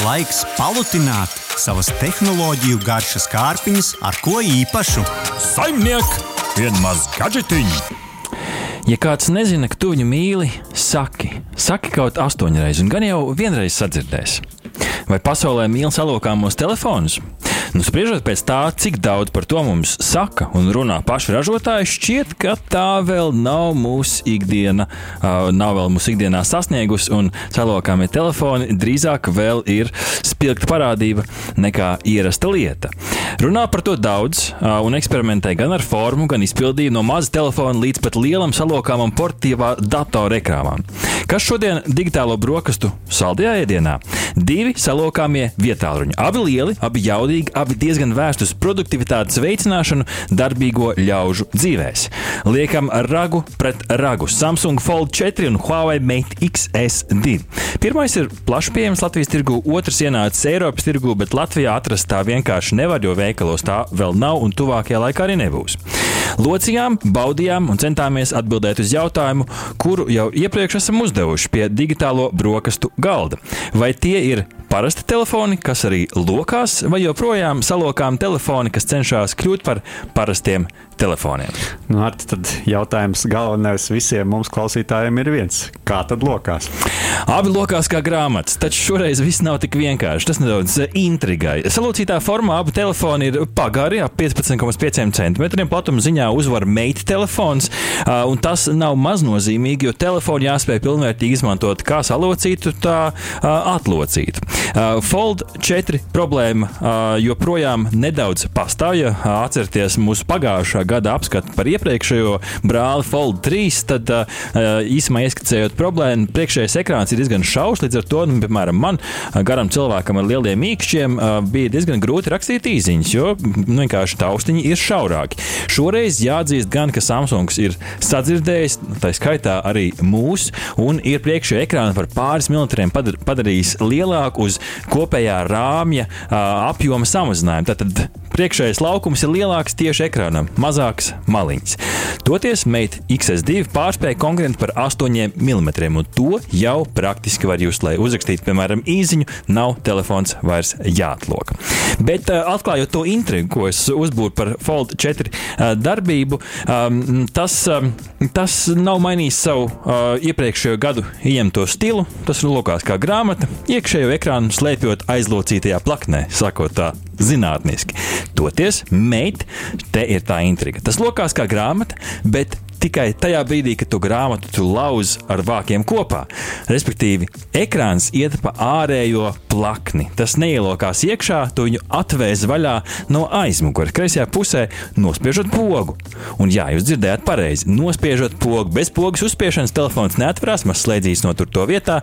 Laiks palutināt savas tehnoloģiju garšas kārpiņas ar ko īpašu. Saimniek, vienmaz gadžetiņu! Ja kāds nezina, ka tu viņu mīli, saki, saki kaut astoņreiz, un gan jau vienreiz sadzirdēs. Vai pasaulē mīl salokāmos telefonus? Nu, spriežot pēc tā, cik daudz par to mums saka un runā paši ražotāji, šķiet, ka tā vēl nav mūsu ikdiena, uh, nav vēl mūsu ikdienā sasniegusi, un salokāmie telefoni drīzāk vēl ir spilgta parādība nekā ierasta lieta. Runā par to daudz uh, un eksperimentē gan ar formu, gan izpildījumu no maza telefona līdz pat lielam salokāmam portīvā datora ekrānam. Kas šodien digitālo brokastu saldajā ēdienā? Divi salokāmie vietāluņi. Abi lieli, abi jaudīgi, abi diezgan vērsti uz produktivitātes veicināšanu darbīgo ļaužu dzīvēs. Liekam ragu pret ragu Samsung Fold 4 un Huawei Mate XS2. Pirmais ir plaši pieejams Latvijas tirgu, otrs ienācis Eiropas tirgu, bet Latvijā atrast tā vienkārši nevar, jo veikalos tā vēl nav un tuvākajā laikā arī nebūs. Locījām, baudījām un centāmies atbildēt uz jautājumu, kuru jau iepriekš esam uzdevuši pie digitālo brokastu galda. Vai tie ir parasti telefoni, kas arī lokās, vai joprojām salokām telefoni, kas cenšas kļūt par parastiem telefoniem? Nu, ar, tad jautājums galvenais visiem mums klausītājiem ir viens. Kā tad lokās? Abi lokās kā grāmatas, taču šoreiz viss nav tik vienkārši. Tas nedaudz intrigai. Salocītā formā abi telefoni ir pagari ap 15,5 cm. Platuma ziņā uzvar meita telefons, un tas nav maznozīmīgi, jo telefonu jāspēj pilnvērtīgi izmantot kā salocītu, tā atlocītu. Fold 4 problēma joprojām nedaudz pastāv. Ja atcerieties mūsu pagājušā gada apskatu par iepriekšējo brāli Fold 3, tad īsumā ieskicējot problēmu, priekšējais ekrāns ir diezgan šaurs. Līdz ar to, nu, piemēram, man, garam cilvēkam ar lieliem mīkšķiem, bija diezgan grūti rakstīt īsiņas, jo nu, vienkārši taustiņi ir šaurāki. Šoreiz jāatzīst gan, ka Samsungs ir sadzirdējis, tā skaitā arī mūsu, un ir priekšējā ekrāna par pāris milimetriem padar, padarījis lielāku uz kopējā rāmja apjoma samazinājumu. Tātad priekšējais laukums ir lielāks tieši ekrānam, mazāks maliņas. Toties Mate XS2 pārspēja konkurentu par 8 mm, un to jau praktiski var just, lai uzrakstītu, piemēram, īziņu, nav telefons vairs jāatlok. Bet atklājot to intrigu, ko es uzbūru par Fold 4 darbību, tas, tas nav mainījis savu iepriekšējo gadu ieņemto stilu. Tas ir lokās kā grāmata, iekšējo ekrānu slēpjot aizlocītajā plaknē, sakot tā zinātniski. Toties, meit, te ir tā intriga. Tas lokās kā grāmata, bet tikai tajā brīdī, kad tu grāmatu tu lauzi ar vākiem kopā. Respektīvi, ekrāns iet pa ārējo plakni. Tas neielokās iekšā, tu viņu atvēs vaļā no aizmugures, kreisajā pusē, nospiežot pogu. Un jā, jūs dzirdējāt pareizi, nospiežot pogu. Bez pogas uzspiešanas telefons neatverās, maz slēdzīs no tur to vietā.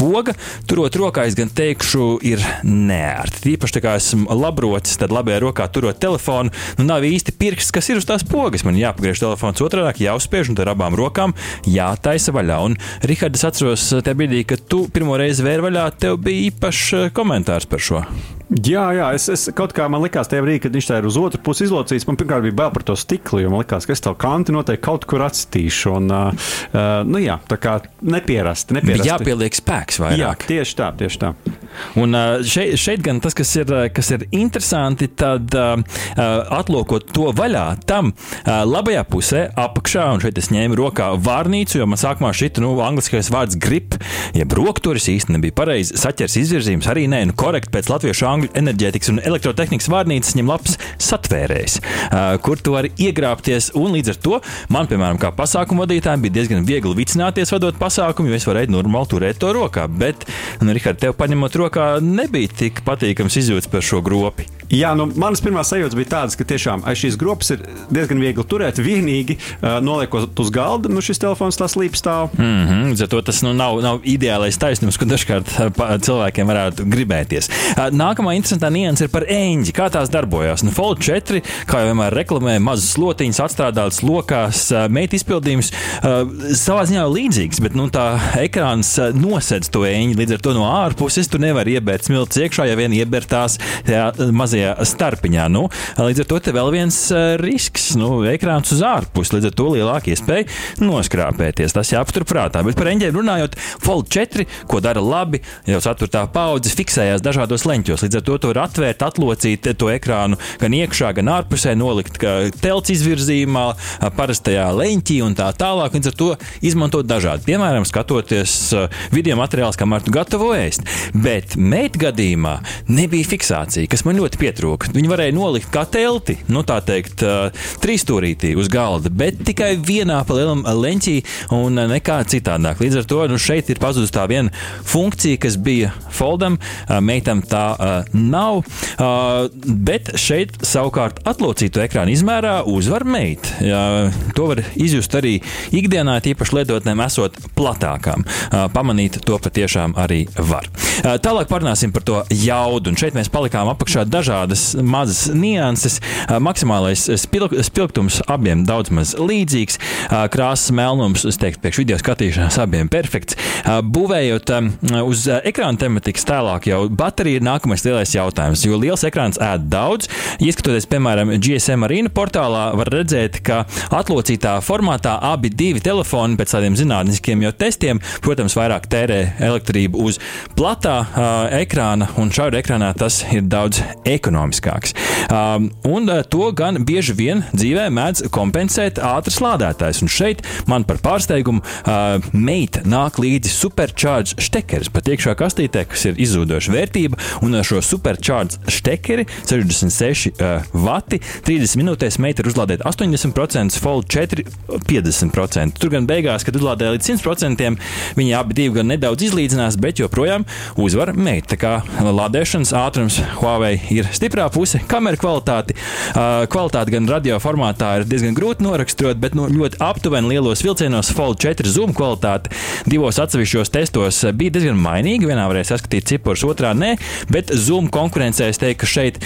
Poga, turot rokā, es gan teikšu, ir neērti. Tīpaši tā kā esmu labrocis, tad labajā rokā turot telefonu, nu nav īsti pirksts, kas ir uz tās pogas. Man jāpagriež telefons otrādi, jāuzspiež un ar abām rokām jātaisa vaļā. Un, Rihards, atceros tajā brīdī, kad tu pirmo reizi vēri vaļā, tev bija īpašs komentārs par šo. Jā, jā, es, es kaut kā man likās, tajā brīdī, kad viņš tā ir uz otru pusi izlocījis, man pirmkārt bija bail par to stiklu, jo man likās, ka es to kanti noteikti kaut kur atstīšu. Un, uh, nu jā, tā kā nepierasti. nepierasti. Jāpieliek spēks vairāk. Jā, tieši tā, tieši tā. Un šeit, šeit gan tas, kas ir, kas ir interesanti, tad uh, atlokot to vaļā, tam uh, labajā pusē, apakšā, un šeit es ņēmu rokā vārnīcu, jo man sākumā šķita, nu, angliskais vārds grip, jeb rokturis īsti nebija pareizi, saķers izvirzījums arī nē, nu, korekti pēc latviešu angļu enerģētikas un elektrotehnikas vārnīcas ņem labs satvērējs, uh, kur tu vari iegrābties, un līdz ar to man, piemēram, kā pasākumu vadītājiem, bija diezgan viegli vicināties vadot pasākumu, jo es varēju normāli turēt to rokā, bet, nu, Rihard, tev paņemot rokā, nebija tik patīkams izjūts par šo gropi. Jā, nu, manas pirmās sajūtas bija tādas, ka tiešām šīs grupas ir diezgan viegli turēt. Vienīgi uh, noliekot uz galda, nu šis telefons tā slīp stāv. Mm -hmm, Zato tas nu, nav, nav ideālais taisnums, ko dažkārt cilvēkiem varētu gribēties. Uh, nākamā interesantā nianses ir par eņģi. Kā tās darbojas? Nu, Fold 4, kā jau vienmēr reklamē, mazas slotiņas atstrādātas lokās, meita izpildījums savā ziņā līdzīgs, bet nu, tā ekrāns nosedz to eņģi. Līdz ar to no ārpuses tu nevari nevar iebērt smilts iekšā, ja vien ieber tās tajā mazajā starpiņā. Nu, līdz ar to te vēl viens risks, nu, ekrāns uz ārpus, līdz ar to lielāka iespēja noskrāpēties. Tas jāaptur prātā. Bet par eņģeļiem runājot, Fold 4, ko dara labi, jau ceturtā paudze fiksējās dažādos leņķos. Līdz ar to to var atvērt, atlocīt to ekrānu gan iekšā, gan ārpusē, nolikt telts izvirzījumā, parastajā leņķī un tā tālāk. Līdz ar to izmantot dažādi. Piemēram, skatoties video materiālus, kamēr tu gatavo ēst. Bet meitu gadījumā nebija fiksācija, kas man ļoti pietrūka. Viņi varēja nolikt kā telti, nu tā teikt, trīsstūrītī uz galda, bet tikai vienā pa lielam leņķī un nekā citādāk. Līdz ar to nu, šeit ir pazudusi tā viena funkcija, kas bija foldam, meitam tā nav. Bet šeit savukārt atlocīto ekrānu izmērā uzvar meita. To var izjust arī ikdienā, tīpaši lietotnēm esot platākām. Pamanīt to patiešām arī var. Tālāk parunāsim par to jaudu. Un šeit mēs palikām apakšā dažādas mazas nianses. Maksimālais spilgtums abiem daudz maz līdzīgs. Krāsas melnums, es teiktu, priekš video skatīšanās abiem perfekts. Būvējot uz ekrāna tematikas tālāk, jau baterija ir nākamais lielais jautājums. Jo liels ekrāns ēd daudz. Ieskatoties, piemēram, GSM arīna portālā, var redzēt, ka atlocītā formātā abi divi telefoni pēc tādiem zinātniskiem jau testiem, protams, vairāk tērē elektrību uz platā uh, ekrāna, un šādā ekrānā tas ir daudz ekonomiskāks. Um, un uh, to gan bieži vien dzīvē mēdz kompensēt ātrs lādētājs. Un šeit man par pārsteigumu uh, meita nāk līdzi supercharge štekers pat iekšā kastītē, kas ir izzūdoša vērtība, un šo supercharge štekeri 66 uh, vati 30 minūtēs meita ir uzlādēta 80%, Fold 4 50%. Tur gan beigās, kad uzlādēja līdz 100%, viņi abi divi gan nedaudz izlīdzinās, bet joprojām uzvar meita. Tā kā lādēšanas ātrums Huawei ir stiprā puse, kamera kvalitāte, kvalitāte gan radio formātā ir diezgan grūti noraksturot, bet nu, ļoti aptuveni lielos vilcienos Fold 4 zoom kvalitāte divos atsevišķos testos bija diezgan mainīga. Vienā varēja saskatīt ciprus, otrā nē, bet zoom konkurencē es teiktu, ka šeit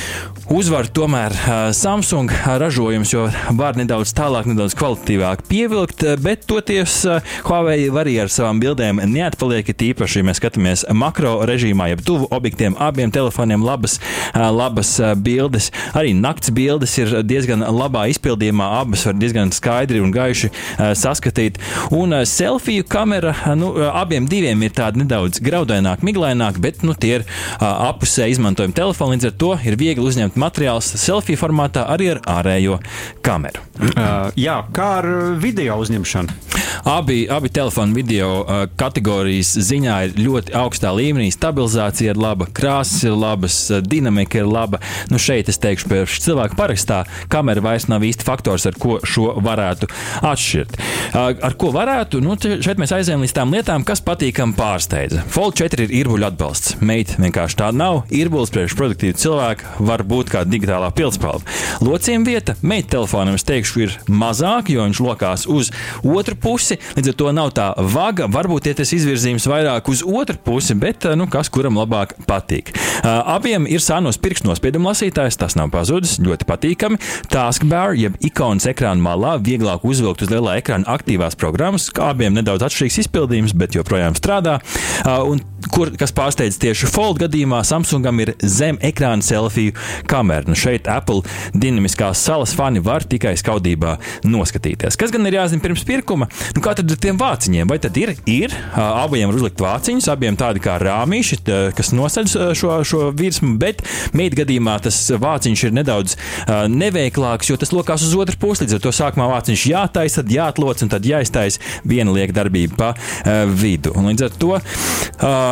uzvar tomēr Samsung ražojums, jo var nedaudz tālāk, nedaudz kvalitatīvāk pievilkt, bet toties Huawei arī ar savām bildēm neatpaliek. Tīpaši, ja mēs skatāmies makro režīmā, jeb tuvu objektiem, abiem telefoniem labas, labas bildes. Arī nakts bildes ir diezgan labā izpildījumā, abas var diezgan skaidri un gaiši saskatīt. Un selfiju kamera, nu, abiem diviem ir tāda nedaudz graudaināka, miglaināka, bet nu, tie ir apusē izmantojami telefoni. Līdz ar to ir viegli uzņemt materiālus selfiju formātā arī ar ārējo kameru. Uh, jā, kā ar video uzņemšanu? Abi, abi telefonu video uh, kategorijas ziņā ir ļoti augstā līmenī. Stabilizācija ir laba, krāsas ir labas, dinamika ir laba. Nu, šeit es teikšu, ka cilvēku parakstā kamera vairs nav īsti faktors, ar ko šo varētu atšķirt. Uh, ar ko varētu? Nu, šeit mēs aizējām līdz tām lietām, kas patīkam pārsteidza. Fold 4 ir īrbuļu atbalsts. Meita vienkārši tāda nav. Īrbuļs priekš produktīvu cilvēku var būt kā digitālā pilspalva. Locījuma vieta meita telefonam, es teikšu, ir mazāka, jo viņš lokās uz otru pusi. Līdz ar to nav tā vaga. Varbūt ja tas izvirzījums vairāk uz otru pusi, bet nu, kas kuram labāk patīk. Uh, abiem ir sānos pirkstu nospiedumu lasītājs, tas nav pazudis, ļoti patīkami. Taskbar, jeb ikonas ekrāna malā, vieglāk uzvilkt uz lielā ekrāna aktīvās programmas, abiem nedaudz atšķirīgs izpildījums, bet joprojām strādā. Uh, un kur, kas pārsteidz tieši Fold gadījumā, Samsungam ir zem ekrāna selfiju kamera. Nu, šeit Apple dinamiskās salas fani var tikai skaudībā noskatīties. Kas gan ir jāzina pirms pirkuma? Nu, kā tad ar tiem vāciņiem? Vai tad ir? Ir abiem var uzlikt vāciņus, abiem tādi kā rāmīši, kas nosedz šo, šo virsmu, bet meita gadījumā tas vāciņš ir nedaudz neveiklāks, jo tas lokās uz otru pusi. Līdz ar to sākumā vāciņš jātaisa, tad jāatloc un tad jāiztaisa viena lieka darbība pa vidu. Un līdz ar to uh,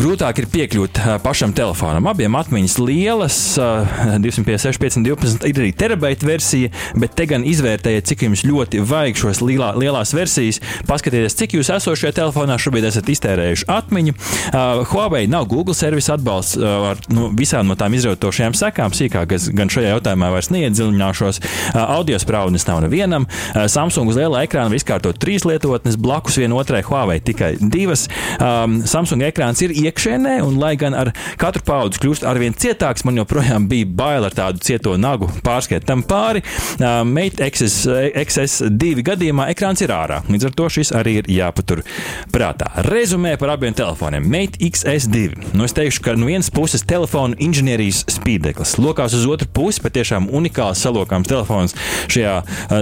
grūtāk ir piekļūt uh, pašam telefonam. Abiem atmiņas lielas, uh, 256, 512 ir arī terabaita versija, bet te gan izvērtējiet, cik jums ļoti vajag šos lielā, lielās versijas. Paskatieties, cik jūs esošajā telefonā šobrīd esat iztērējuši atmiņu. Uh, Huawei nav Google servisa atbalsts uh, ar nu, visām no tām izrautošajām sekām. Sīkāk gan šajā jautājumā vairs neiedziļināšos. Uh, audio spraudnes nav nevienam. Uh, Samsung uz lielā ekrāna var izkārtot trīs lietotnes, blakus vienotrai Huawei tikai divas. Um, Samsung ekrāns ir iekšēnē, un lai gan ar katru paudzi kļūst arvien cietāks, man joprojām bija bail ar tādu cieto nagu pārskriet tam pāri. Mate XS, XS2 gadījumā ekrāns ir ārā. Līdz ar to šis arī ir jāpatur prātā. Rezumē par abiem telefoniem. Mate XS2. Nu, es teikšu, ka no vienas puses telefona inženierijas spīdeklis, lokās uz otru pusi patiešām unikāls salokāms telefons šajā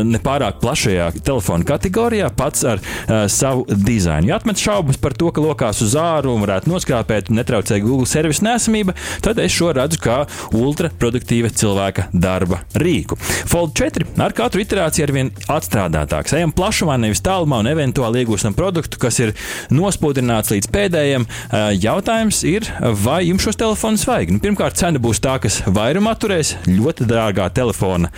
nepārāk plašajā telefona kategorijā, pats ar uh, savu dizainu. Ja atmet šaubas par to, ka lokās uz āru un varētu noskrāpēt un netraucē Google servisu nesamība, tad es šo redzu kā ultraproduktīva cilvēka darba rīku. Fold 4 ar katru iterāciju ar vien atstrādātāks. Ejam plašumā, nevis tālumā un eventuāli iegūstam produktu, kas ir nospodrināts līdz pēdējiem. Jautājums ir, vai jums šos telefonus vajag? Nu, pirmkārt, cena būs tā, kas vairumā turēs ļoti dārgā telefona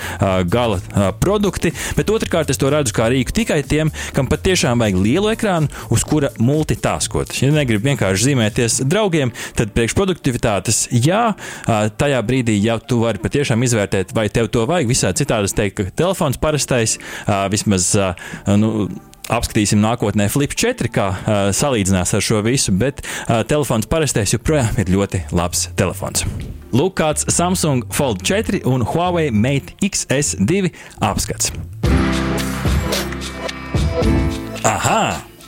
gala produkti, bet otrkārt, es to redzu kā rīku tikai tiem, kam patiešām vajag lielu ekrānu, uz kura multitaskot. Ja negribu vienkārši zīmēties draugiem, tad priekšproduktivitātes jā, tajā brīdī, ja tu vari patiešām izvērtēt, vai tev to vajag, visādi citādi es teiktu, ka telefons parastais vismaz. Nu, apskatīsim nākotnē Flip 4, kā uh, salīdzinās ar šo visu, bet uh, telefons parastais joprojām ir ļoti labs telefons. Lūk, kāds Samsung Fold 4 un Huawei Mate XS2 apskats. Aha!